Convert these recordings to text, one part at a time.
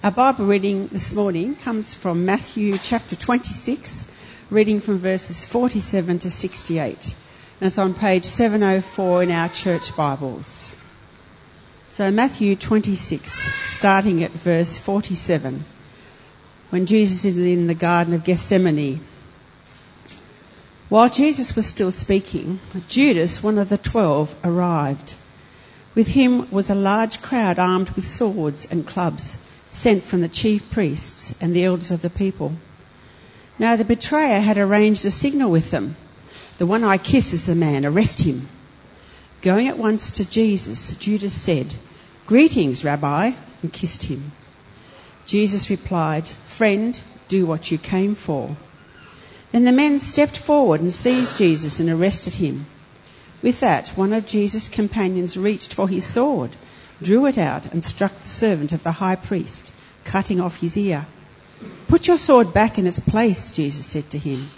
Our Bible reading this morning comes from Matthew chapter 26, reading from verses 47 to 68. And it's on page 704 in our church Bibles. So Matthew 26, starting at verse 47, when Jesus is in the Garden of Gethsemane. While Jesus was still speaking, Judas, one of the twelve, arrived. With him was a large crowd armed with swords and clubs, sent from the chief priests and the elders of the people. Now the betrayer had arranged a signal with them. The one I kiss is the man, arrest him. Going at once to Jesus, Judas said, Greetings, Rabbi, and kissed him. Jesus replied, Friend, do what you came for. Then the men stepped forward and seized Jesus and arrested him. With that, one of Jesus' companions reached for his sword, drew it out, and struck the servant of the high priest, cutting off his ear. Put your sword back in its place, Jesus said to him,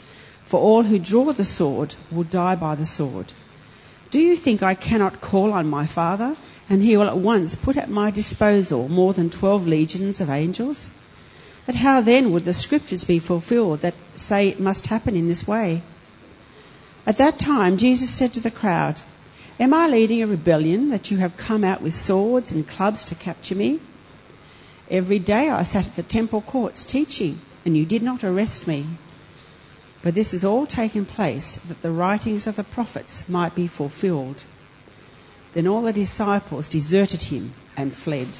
for all who draw the sword will die by the sword. Do you think I cannot call on my Father, and he will at once put at my disposal more than twelve legions of angels? But how then would the scriptures be fulfilled that say it must happen in this way? At that time, Jesus said to the crowd, Am I leading a rebellion that you have come out with swords and clubs to capture me? Every day I sat at the temple courts teaching, and you did not arrest me. But this has all taken place that the writings of the prophets might be fulfilled. Then all the disciples deserted him and fled.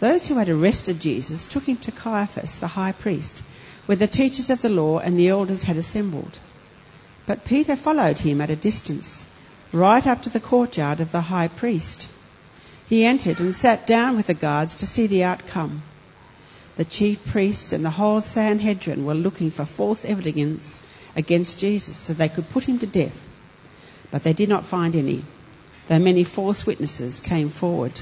Those who had arrested Jesus took him to Caiaphas, the high priest, where the teachers of the law and the elders had assembled. But Peter followed him at a distance, right up to the courtyard of the high priest. He entered and sat down with the guards to see the outcome. The chief priests and the whole Sanhedrin were looking for false evidence against Jesus so they could put him to death. But they did not find any, though many false witnesses came forward.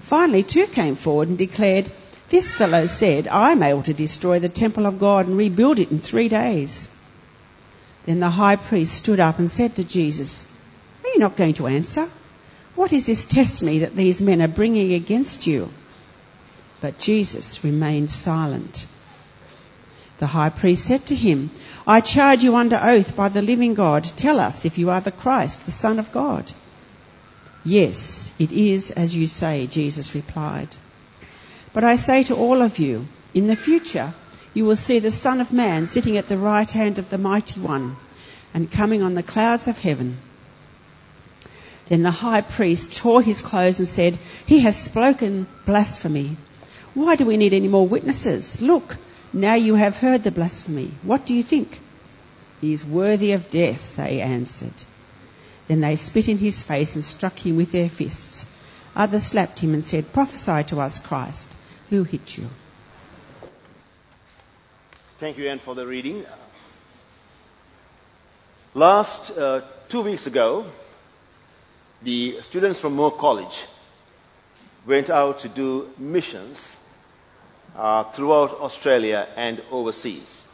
Finally, two came forward and declared, This fellow said, I am able to destroy the temple of God and rebuild it in three days. Then the high priest stood up and said to Jesus, you not going to answer? What is this testimony that these men are bringing against you? But Jesus remained silent. The high priest said to him, I charge you under oath by the living God, tell us if you are the Christ, the Son of God. Yes, it is as you say, Jesus replied. But I say to all of you, in the future, you will see the Son of Man sitting at the right hand of the Mighty One and coming on the clouds of heaven. Then the high priest tore his clothes and said, He has spoken blasphemy. Why do we need any more witnesses? Look, now you have heard the blasphemy. What do you think? He is worthy of death, they answered. Then they spit in his face and struck him with their fists. Others slapped him and said, Prophesy to us, Christ. Who hit you? Thank you, Anne, for the reading. Last uh, two weeks ago, the students from Moore College went out to do missions uh, throughout Australia and overseas.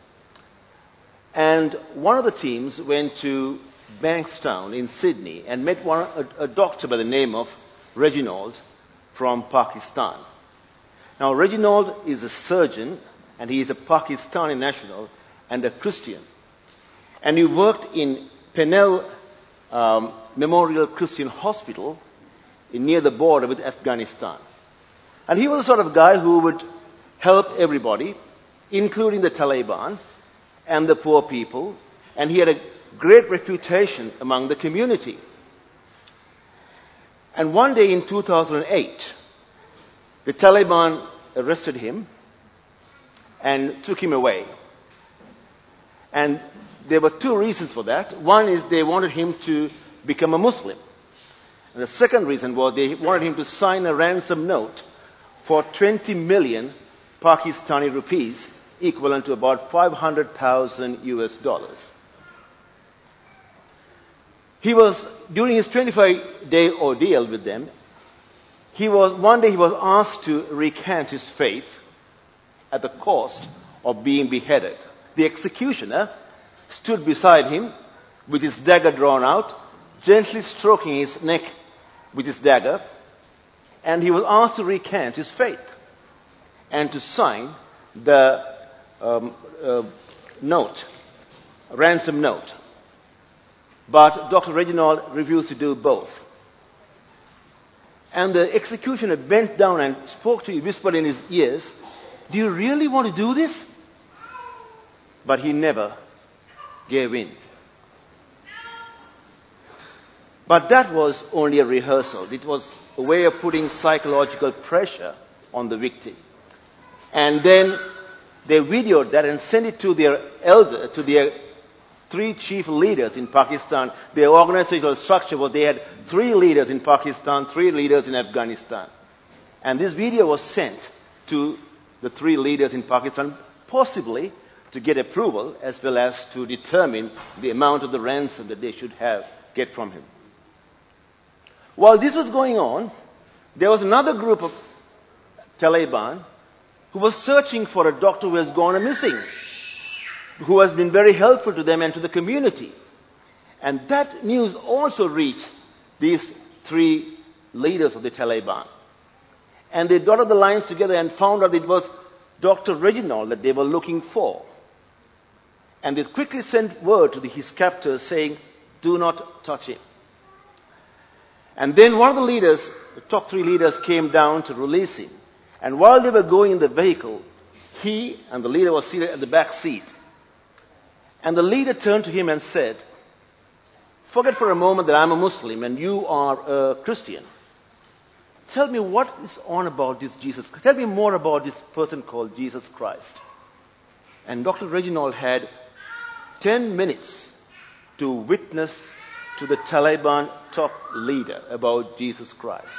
And one of the teams went to Bankstown in Sydney and met one, a, a doctor by the name of Reginald from Pakistan. Now, Reginald is a surgeon and he is a Pakistani national and a Christian. And he worked in Pennell um, Memorial Christian Hospital near the border with Afghanistan. And he was the sort of guy who would help everybody, including the Taliban and the poor people, and he had a great reputation among the community. And one day in 2008, the Taliban arrested him and took him away. And there were two reasons for that. One is they wanted him to become a Muslim. And the second reason was they wanted him to sign a ransom note for 20 million Pakistani rupees, equivalent to about 500,000 US dollars. He was, during his 25 day ordeal with them, he was, one day he was asked to recant his faith at the cost of being beheaded. The executioner stood beside him with his dagger drawn out, gently stroking his neck with his dagger, and he was asked to recant his faith. and to sign the um, uh, note, ransom note. But Dr. Reginald refused to do both. And the executioner bent down and spoke to him, whispered in his ears, Do you really want to do this? But he never gave in. But that was only a rehearsal. It was a way of putting psychological pressure on the victim. And then they videoed that and sent it to their elder, to their three chief leaders in Pakistan. Their organizational structure was they had three leaders in Pakistan, three leaders in Afghanistan. And this video was sent to the three leaders in Pakistan, possibly to get approval as well as to determine the amount of the ransom that they should have get from him. While this was going on, there was another group of Taliban who was searching for a doctor who has gone missing, who has been very helpful to them and to the community. And that news also reached these three leaders of the Taliban. And they dotted the lines together and found out it was Dr. Reginald that they were looking for. And they quickly sent word to the, his captors saying, do not touch him. And then one of the leaders, the top three leaders came down to release him. And while they were going in the vehicle, he and the leader was seated at the back seat. And the leader turned to him and said, Forget for a moment that I'm a Muslim and you are a Christian. Tell me what is on about this Jesus. Tell me more about this person called Jesus Christ. And Dr. Reginald had 10 minutes to witness to the Taliban top leader about Jesus Christ.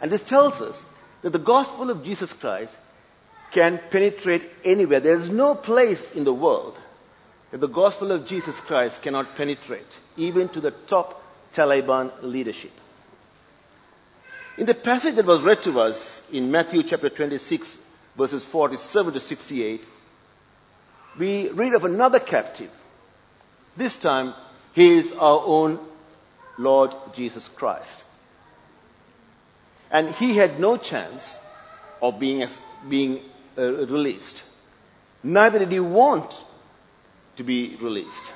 And this tells us that the gospel of Jesus Christ can penetrate anywhere. There is no place in the world that the gospel of Jesus Christ cannot penetrate, even to the top Taliban leadership. In the passage that was read to us in Matthew chapter 26, verses 47 to 68, we read of another captive. This time, he is our own Lord Jesus Christ. And he had no chance of being, being uh, released. Neither did he want to be released.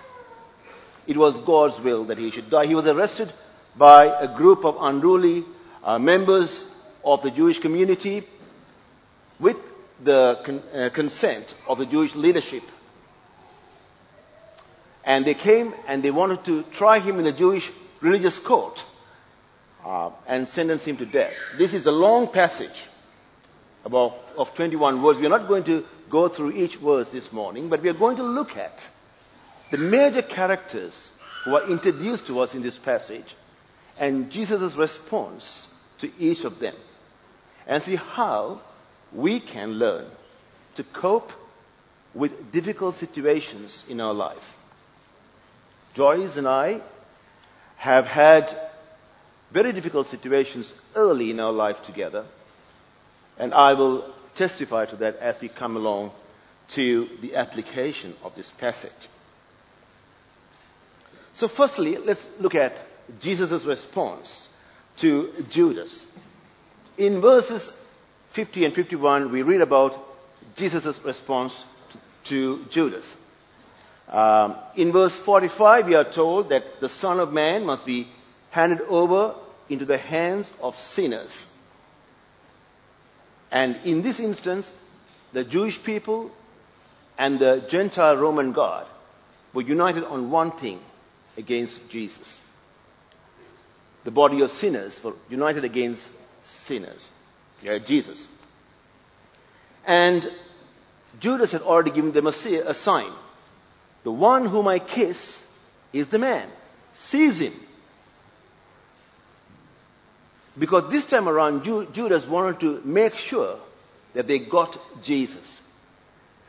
It was God's will that he should die. He was arrested by a group of unruly uh, members of the Jewish community with the con- uh, consent of the Jewish leadership. And they came and they wanted to try him in the Jewish religious court uh, and sentence him to death. This is a long passage about, of 21 words. We are not going to go through each verse this morning, but we are going to look at the major characters who are introduced to us in this passage and Jesus' response to each of them and see how we can learn to cope with difficult situations in our life. Joyce and I have had very difficult situations early in our life together. And I will testify to that as we come along to the application of this passage. So firstly, let's look at Jesus' response to Judas. In verses 50 and 51, we read about Jesus' response to, Judas. Um, in verse 45, we are told that the Son of Man must be handed over into the hands of sinners. And in this instance, the Jewish people and the Gentile Roman God were united on one thing against Jesus. The body of sinners were united against sinners. Yeah, Jesus. And Judas had already given them a, a sign. The one whom I kiss is the man. Seize him. Because this time around, Judas wanted to make sure that they got Jesus.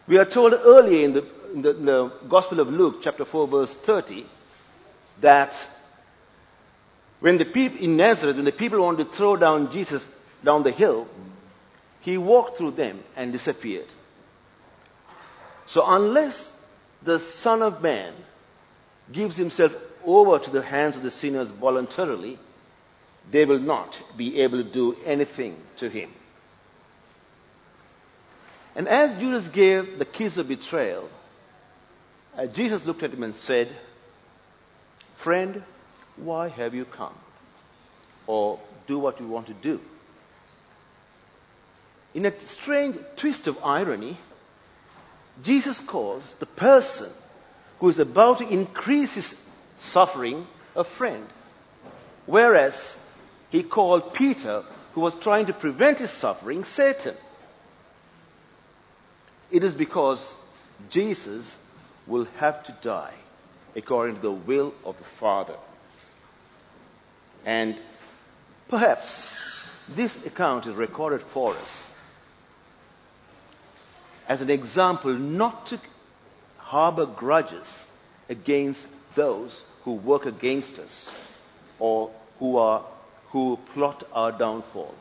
We are told earlier in the, in the, in the Gospel of Luke, chapter 4, verse 30, that when the people in Nazareth, when the people wanted to throw down Jesus down the hill, he walked through them and disappeared. So unless the Son of Man gives himself over to the hands of the sinners voluntarily, they will not be able to do anything to him. And as Judas gave the kiss of betrayal, uh, Jesus looked at him and said, Friend, why have you come? Or do what you want to do. In a strange twist of irony, Jesus calls the person who is about to increase his suffering a friend. Whereas he called Peter, who was trying to prevent his suffering, Satan. It is because Jesus will have to die according to the will of the Father. And perhaps this account is recorded for us as an example not to harbor grudges against those who work against us or who are who plot our downfall.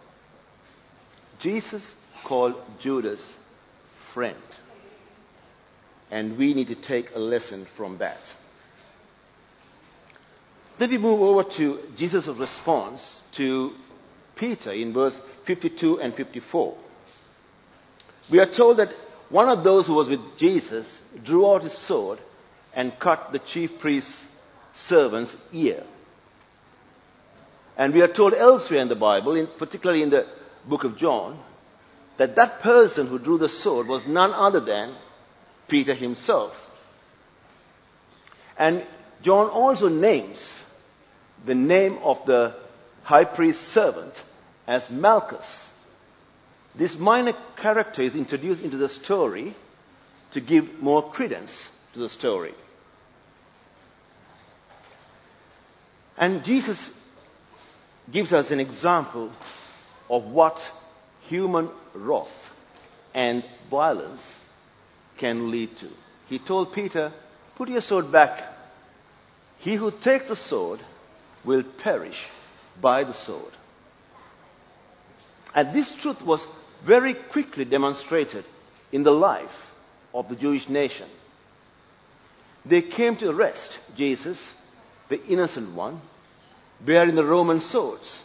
Jesus called Judas friend. And we need to take a lesson from that. Then we move over to Jesus' response to Peter in verse 52 and 54. We are told that one of those who was with Jesus drew out his sword and cut the chief priest's servant's ear. And we are told elsewhere in the Bible, in, particularly in the book of John, that that person who drew the sword was none other than Peter himself. And John also names the name of the high priest's servant as Malchus. This minor character is introduced into the story to give more credence to the story. And Jesus gives us an example of what human wrath and violence can lead to. He told Peter, Put your sword back. He who takes the sword will perish by the sword. And this truth was very quickly demonstrated in the life of the Jewish nation. They came to arrest Jesus, the innocent one, bearing the Roman swords.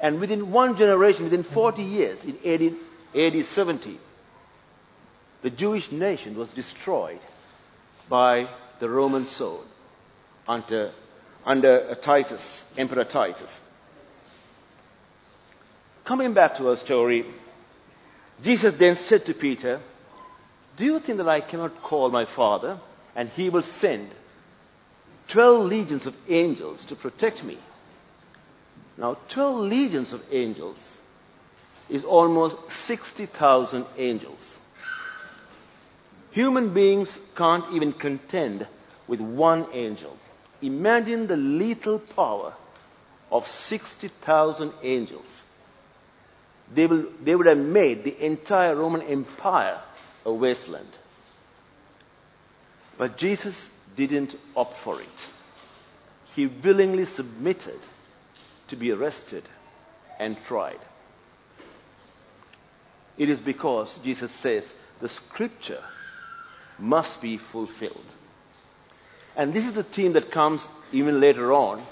And within one generation, within 40 years, in AD, AD 70, the Jewish nation was destroyed by the Roman sword under, under Titus, Emperor Titus. Coming back to our story, Jesus then said to Peter, Do you think that I cannot call my Father and he will send 12 legions of angels to protect me? Now, 12 legions of angels is almost 60,000 angels. Human beings can't even contend with one angel. Imagine the lethal power of 60,000 angels they, will, they would have made the entire Roman Empire a wasteland. But Jesus didn't opt for it. He willingly submitted to be arrested and tried. It is because Jesus says the scripture must be fulfilled. And this is the theme that comes even later on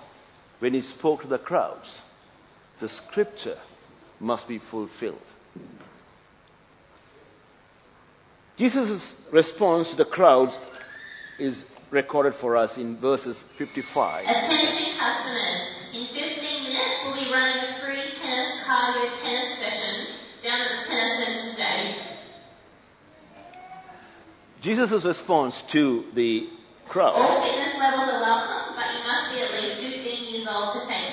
when he spoke to the crowds. The scripture must be fulfilled. Jesus' response to the crowds is recorded for us in verses 55. Attention customers, in 15 minutes we'll be running a free tennis cardio tennis session down at the tennis center stadium. Jesus' response to the crowd. All fitness levels are welcome, but you must be at least 15 years old to take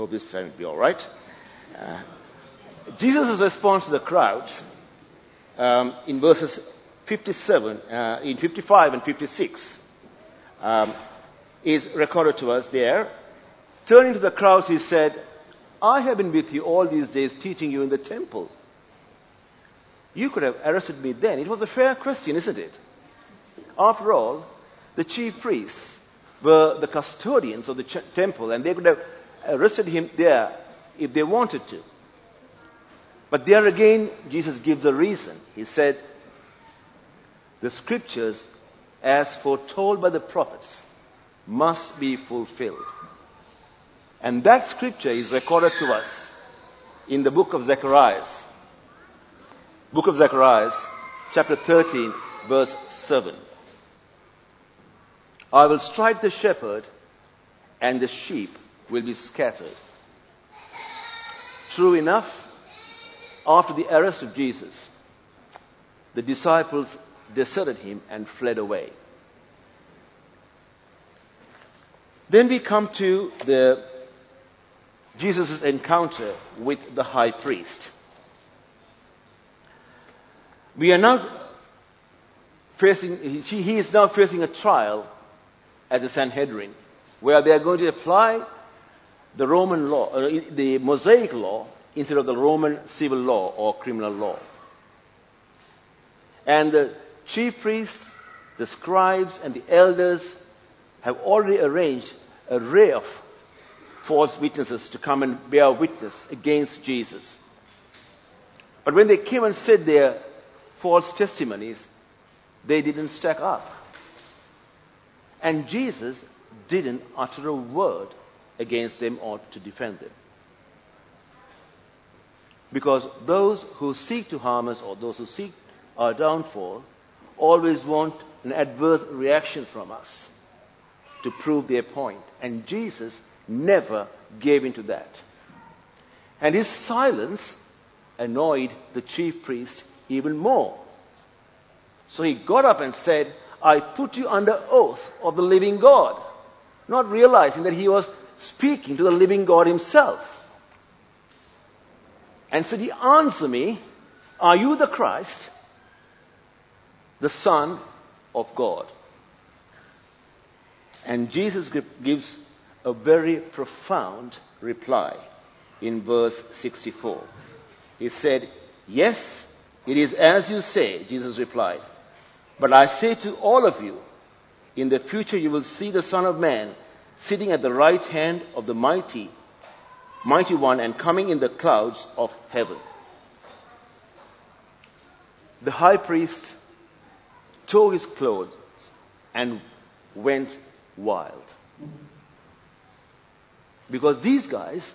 hope this time will be all right. Uh, Jesus' response to the crowds um, in verses 57, uh, in 55 and 56 um, is recorded to us there. Turning to the crowds, he said, I have been with you all these days teaching you in the temple. You could have arrested me then. It was a fair question, isn't it? After all, the chief priests were the custodians of the ch- temple and they could have arrested him there if they wanted to. But there again, Jesus gives a reason. He said, the scriptures, as foretold by the prophets, must be fulfilled. And that scripture is recorded to us in the book of Zechariah, Book of Zechariah, chapter 13, verse 7. I will strike the shepherd, and the sheep will be scattered. True enough, after the arrest of Jesus, the disciples deserted him and fled away. Then we come to the Jesus' encounter with the high priest. We are now facing, he is now facing a trial at the Sanhedrin where they are going to apply the Roman law, uh, the Mosaic law instead of the Roman civil law or criminal law. And the chief priests, the scribes, and the elders have already arranged a array of false witnesses to come and bear witness against Jesus. But when they came and said their false testimonies, they didn't stack up. And Jesus didn't utter a word against them or to defend them. Because those who seek to harm us or those who seek our downfall always want an adverse reaction from us to prove their point. And Jesus never gave in to that. And his silence annoyed the chief priest even more. So he got up and said, I put you under oath of the living God, not realizing that he was speaking to the living God himself. And said, he answer me, are you the Christ, the Son of God? And Jesus gives a very profound reply in verse 64. He said, Yes, it is as you say, Jesus replied. But I say to all of you, in the future you will see the Son of Man sitting at the right hand of the mighty, mighty one and coming in the clouds of heaven. The high priest tore his clothes and went wild. Because these guys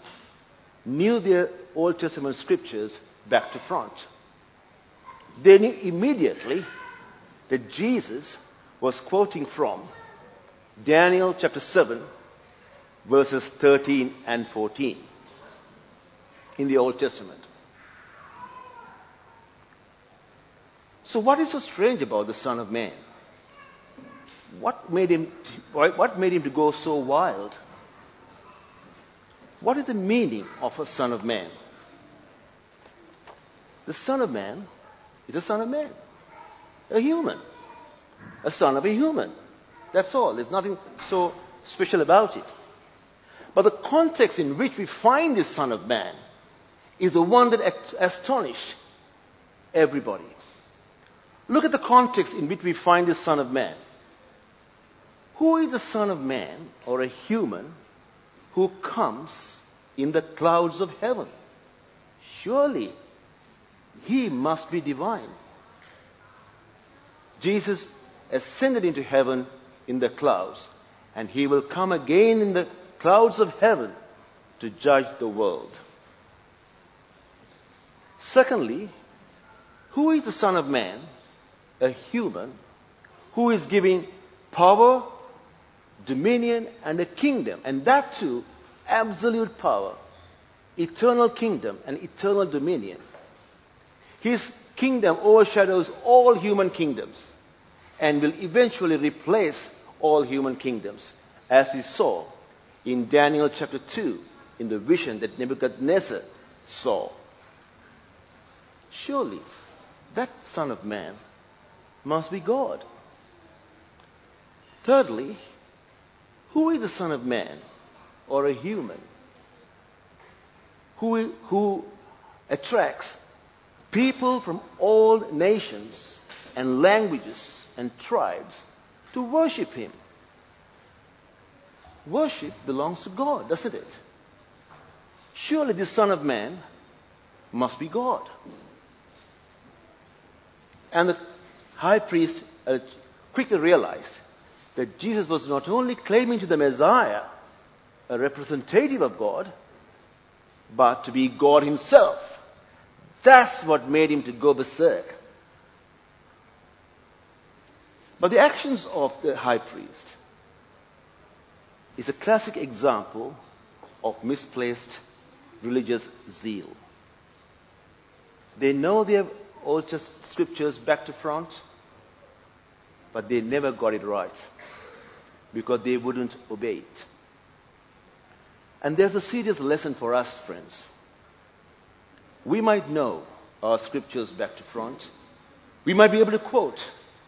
knew their Old Testament scriptures back to front. They knew immediately that Jesus was quoting from Daniel chapter 7, verses 13 and 14 in the Old Testament. So, what is so strange about the Son of Man? What made him, what made him to go so wild? What is the meaning of a Son of Man? The Son of Man is a Son of Man, a human, a son of a human. That's all. There's nothing so special about it. But the context in which we find this Son of Man is the one that astonished everybody. Look at the context in which we find this Son of Man. Who is the Son of Man or a human who comes in the clouds of heaven? Surely he must be divine. Jesus ascended into heaven in the clouds, and he will come again in the clouds of heaven to judge the world. Secondly, who is the Son of Man? A human who is giving power, dominion, and a kingdom, and that too, absolute power, eternal kingdom, and eternal dominion. His kingdom overshadows all human kingdoms and will eventually replace all human kingdoms, as we saw in Daniel chapter 2 in the vision that Nebuchadnezzar saw. Surely, that Son of Man must be God. Thirdly, who is the Son of Man or a human who, who attracts people from all nations and languages and tribes to worship Him? Worship belongs to God, doesn't it? Surely the Son of Man must be God. And the high priest uh, quickly realized that Jesus was not only claiming to the Messiah a representative of God, but to be God Himself. That's what made him to go berserk. But the actions of the high priest is a classic example of misplaced religious zeal. They know their Old Scriptures back to front, but they never got it right because they wouldn't obey it. And there's a serious lesson for us, friends. We might know our scriptures back to front. We might be able to quote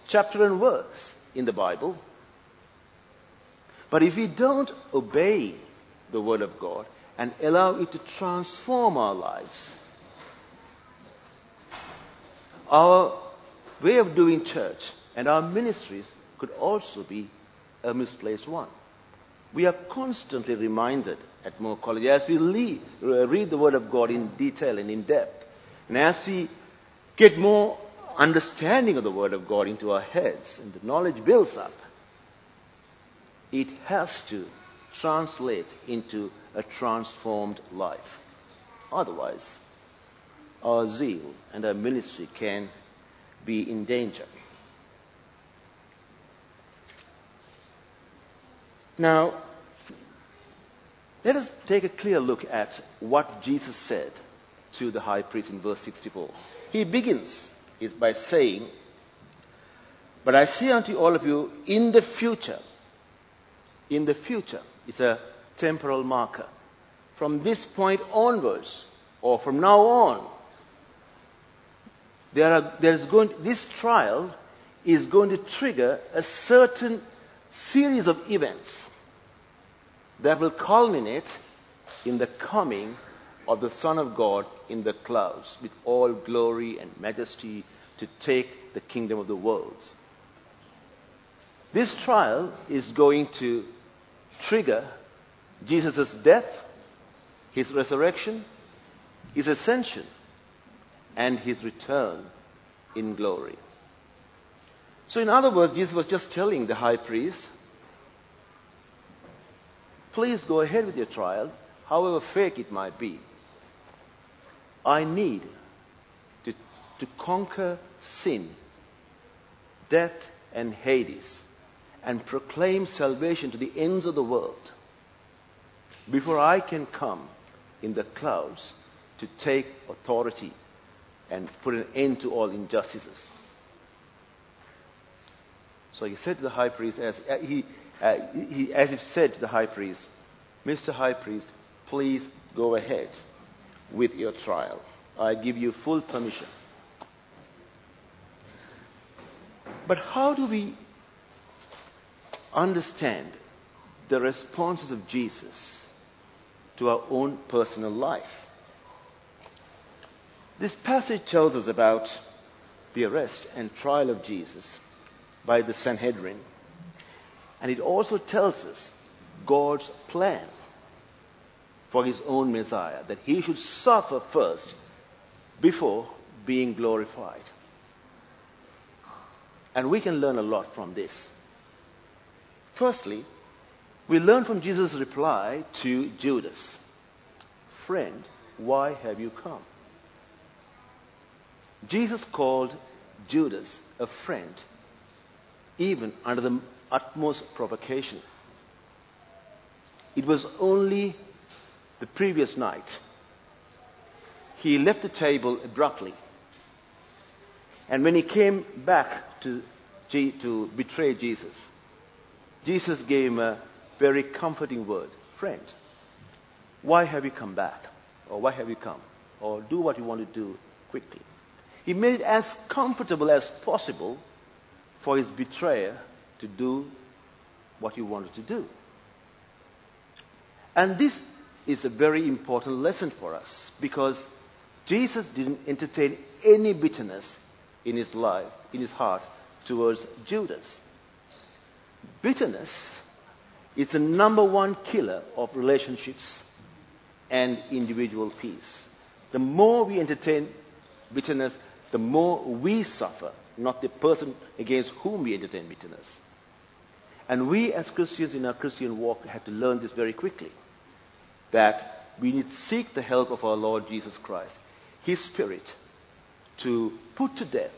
chapter and verse in the Bible. But if we don't obey the Word of God and allow it to transform our lives, our way of doing church and our ministries could also be a misplaced one. We are constantly reminded at Moore College as we read, read the Word of God in detail and in depth, and as we get more understanding of the Word of God into our heads and the knowledge builds up, it has to translate into a transformed life. Otherwise, our zeal and our ministry can be in danger. Now, let us take a clear look at what Jesus said to the high priest in verse 64. He begins by saying, But I say unto all of you, in the future, in the future, it's a temporal marker. From this point onwards, or from now on, there are, there's going, this trial is going to trigger a certain series of events that will culminate in the coming of the Son of God in the clouds with all glory and majesty to take the kingdom of the world. This trial is going to trigger Jesus' death, his resurrection, his ascension, and his return in glory. So, in other words, Jesus was just telling the high priest, please go ahead with your trial, however fake it might be. I need to, to conquer sin, death, and Hades, and proclaim salvation to the ends of the world before I can come in the clouds to take authority and put an end to all injustices. So he said to the high priest, as uh, he, uh, he, as if said to the high priest, Mr. High Priest, please go ahead with your trial. I give you full permission. But how do we understand the responses of Jesus to our own personal life? This passage tells us about the arrest and trial of Jesus by the Sanhedrin. And it also tells us God's plan for his own Messiah, that he should suffer first before being glorified. And we can learn a lot from this. Firstly, we learn from Jesus' reply to Judas Friend, why have you come? Jesus called Judas a friend even under the utmost provocation. It was only the previous night he left the table abruptly. And when he came back to, to betray Jesus, Jesus gave him a very comforting word Friend, why have you come back? Or why have you come? Or do what you want to do quickly. He made it as comfortable as possible for his betrayer to do what he wanted to do. And this is a very important lesson for us because Jesus didn't entertain any bitterness in his life, in his heart towards Judas. Bitterness is the number one killer of relationships and individual peace. The more we entertain bitterness, the more we suffer, not the person against whom we entertain bitterness. And we as Christians in our Christian walk have to learn this very quickly. That we need seek the help of our Lord Jesus Christ, His Spirit, to put to death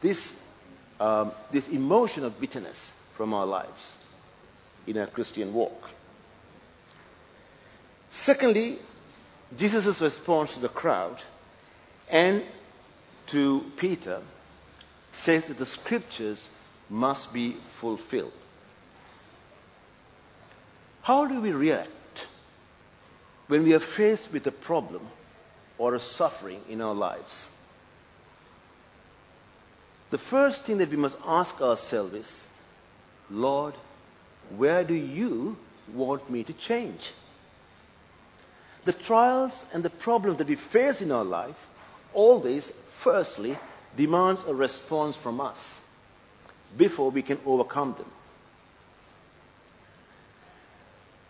this, um, this emotion of bitterness from our lives in our Christian walk. Secondly, Jesus' response to the crowd and to Peter says that the scriptures must be fulfilled. How do we react when we are faced with a problem or a suffering in our lives? The first thing that we must ask ourselves is, Lord, where do you want me to change? The trials and the problems that we face in our life always, firstly, demands a response from us before we can overcome them.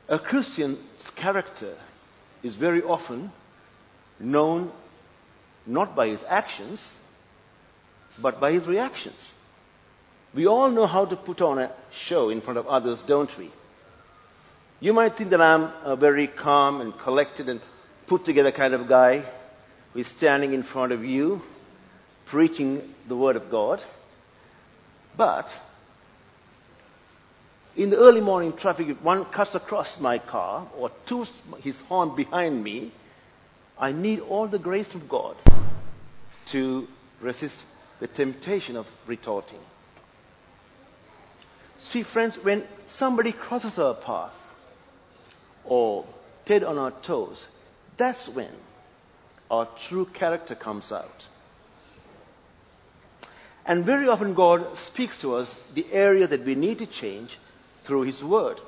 A Christian's character is very often known not by his actions, but by his reactions. We all know how to put on a show in front of others, don't we? You might think that I'm a very calm and collected and put together kind of guy who is standing in front of you preaching the Word of God. But in the early morning traffic, if one cuts across my car or toots his horn behind me, I need all the grace of God to resist the temptation of retorting. See, friends, when somebody crosses our path or tread on our toes, that's when our true character comes out. And very often God speaks to us the area that we need to change through His Word.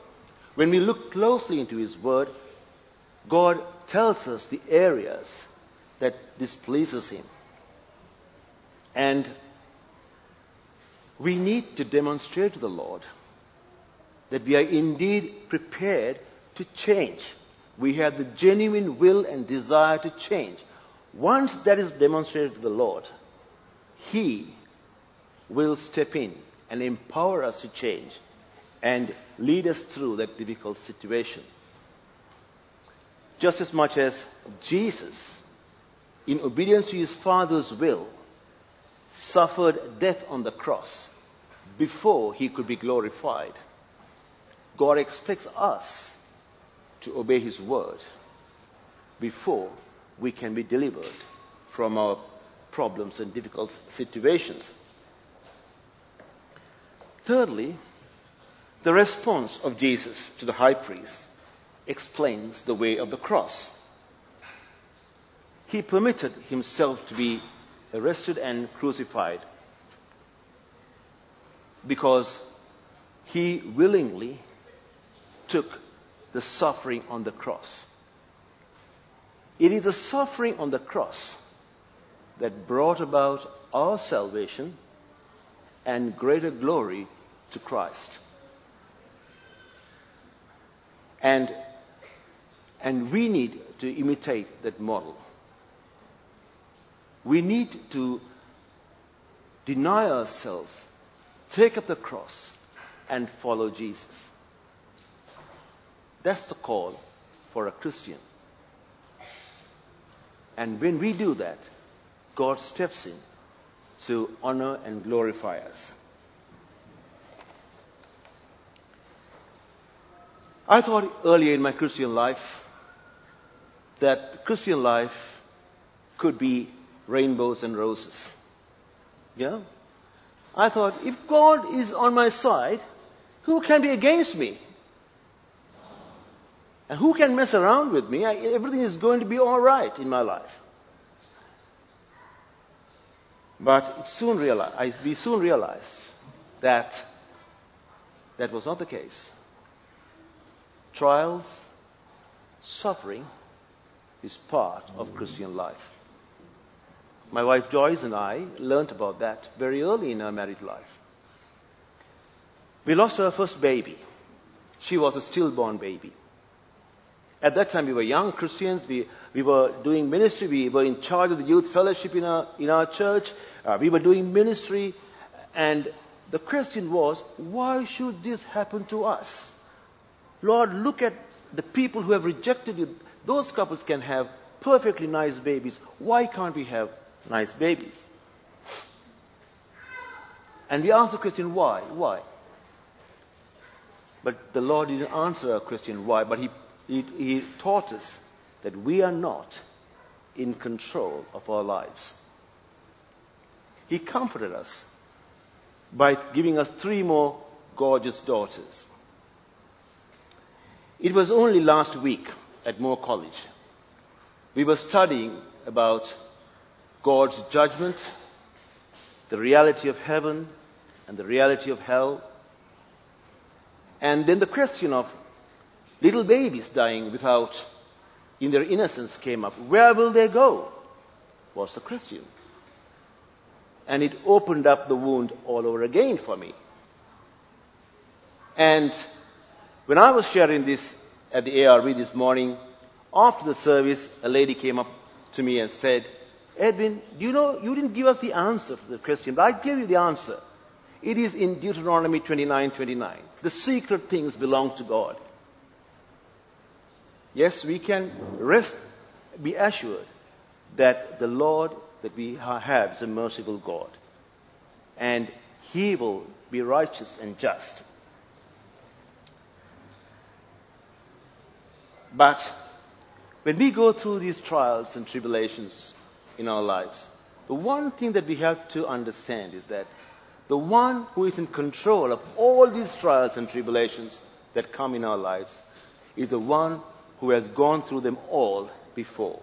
When we look closely into His Word, God tells us the areas that displeases Him. And we need to demonstrate to the Lord that we are indeed prepared to change. We have the genuine will and desire to change. Once that is demonstrated to the Lord, He will step in and empower us to change and lead us through that difficult situation. Just as much as Jesus, in obedience to his Father's will, suffered death on the cross before he could be glorified. God expects us to obey his word before we can be delivered from our problems and difficult situations. Thirdly, the response of Jesus to the high priest explains the way of the cross. He permitted himself to be arrested and crucified because he willingly took the suffering on the cross. It is the suffering on the cross that brought about our salvation and greater glory to Christ. And, and we need to imitate that model. We need to deny ourselves, take up the cross, and follow Jesus. That's the call for a Christian. And when we do that, God steps in to honor and glorify us. I thought earlier in my Christian life that Christian life could be rainbows and roses. Yeah? I thought, if God is on my side, who can be against me? And who can mess around with me? I, everything is going to be alright in my life. But soon realized, I, we soon realized that that was not the case. Trials, suffering is part of Christian life. My wife Joyce and I learned about that very early in our married life. We lost our first baby. She was a stillborn baby. At that time, we were young Christians. We, we were doing ministry. We were in charge of the youth fellowship in our, in our church. Uh, we were doing ministry. And the question was, why should this happen to us? Lord, look at the people who have rejected you. Those couples can have perfectly nice babies. Why can't we have nice babies. And we ask the question, why? Why? But the Lord didn't answer our question, why, but he, he, he taught us that we are not in control of our lives. He comforted us by giving us three more gorgeous daughters. It was only last week at Moore College. We were studying about God's judgment, the reality of heaven, and the reality of hell. And then the question of little babies dying without, in their innocence, came up. Where will they go? Was the question. And it opened up the wound all over again for me. And when I was sharing this at the ARV this morning, after the service, a lady came up to me and said, Edwin, do you know, you didn't give us the answer for the question, but I gave you the answer. It is in Deuteronomy 29, 29. The secret things belong to God. Yes, we can rest, be assured that the Lord that we have is a merciful God. And He will be righteous and just. But when we go through these trials and tribulations in our lives, the one thing that we have to understand is that the one who is in control of all these trials and tribulations that come in our lives is the one who has gone through them all before.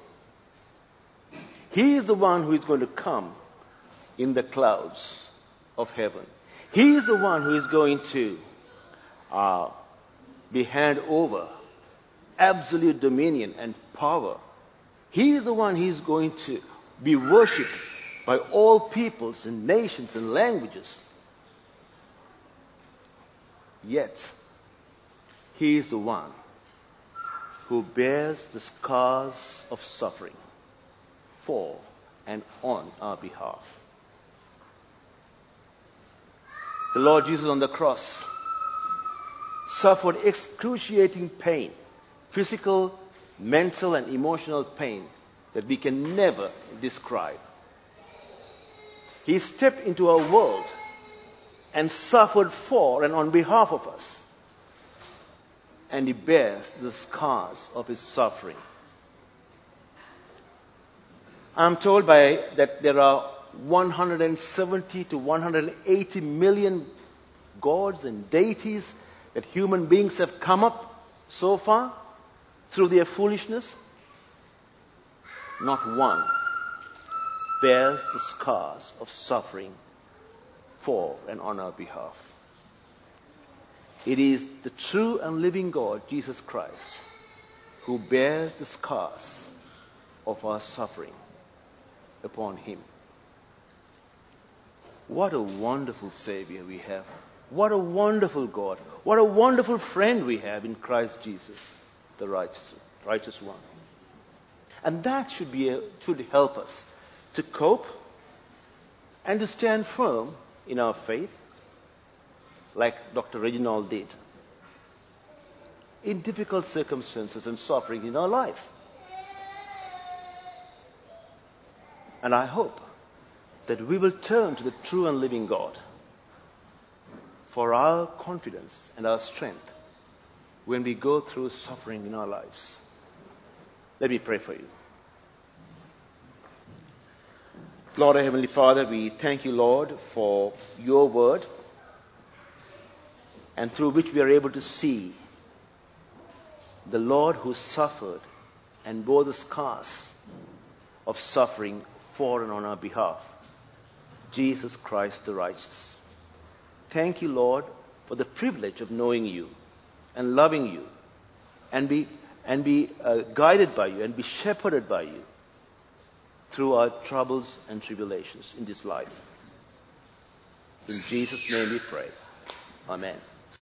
He is the one who is going to come in the clouds of heaven. He is the one who is going to uh, be handed over absolute dominion and power. He is the one is going to be worshipped by all peoples and nations and languages. Yet, He is the one who bears the scars of suffering for and on our behalf. The Lord Jesus on the cross suffered excruciating pain, physical, mental, and emotional pain that we can never describe. He stepped into our world and suffered for and on behalf of us. And he bears the scars of his suffering. I'm told by that there are 170 to 180 million gods and deities that human beings have come up so far through their foolishness. Not one bears the scars of suffering for and on our behalf. It is the true and living God, Jesus Christ, who bears the scars of our suffering upon him. What a wonderful Savior we have. What a wonderful God. What a wonderful friend we have in Christ Jesus, the righteous, righteous one. And that should, be a, should help us to cope and to stand firm in our faith, like Dr. Reginald did, in difficult circumstances and suffering in our life. And I hope that we will turn to the true and living God for our confidence and our strength when we go through suffering in our lives. Let me pray for you. Lord, our Heavenly Father, we thank you, Lord, for your word and through which we are able to see the Lord who suffered and bore the scars of suffering for and on our behalf, Jesus Christ the righteous. Thank you, Lord, for the privilege of knowing you and loving you and be, and be uh, guided by you and be shepherded by you through our troubles and tribulations in this life. In Jesus' name we pray. Amen.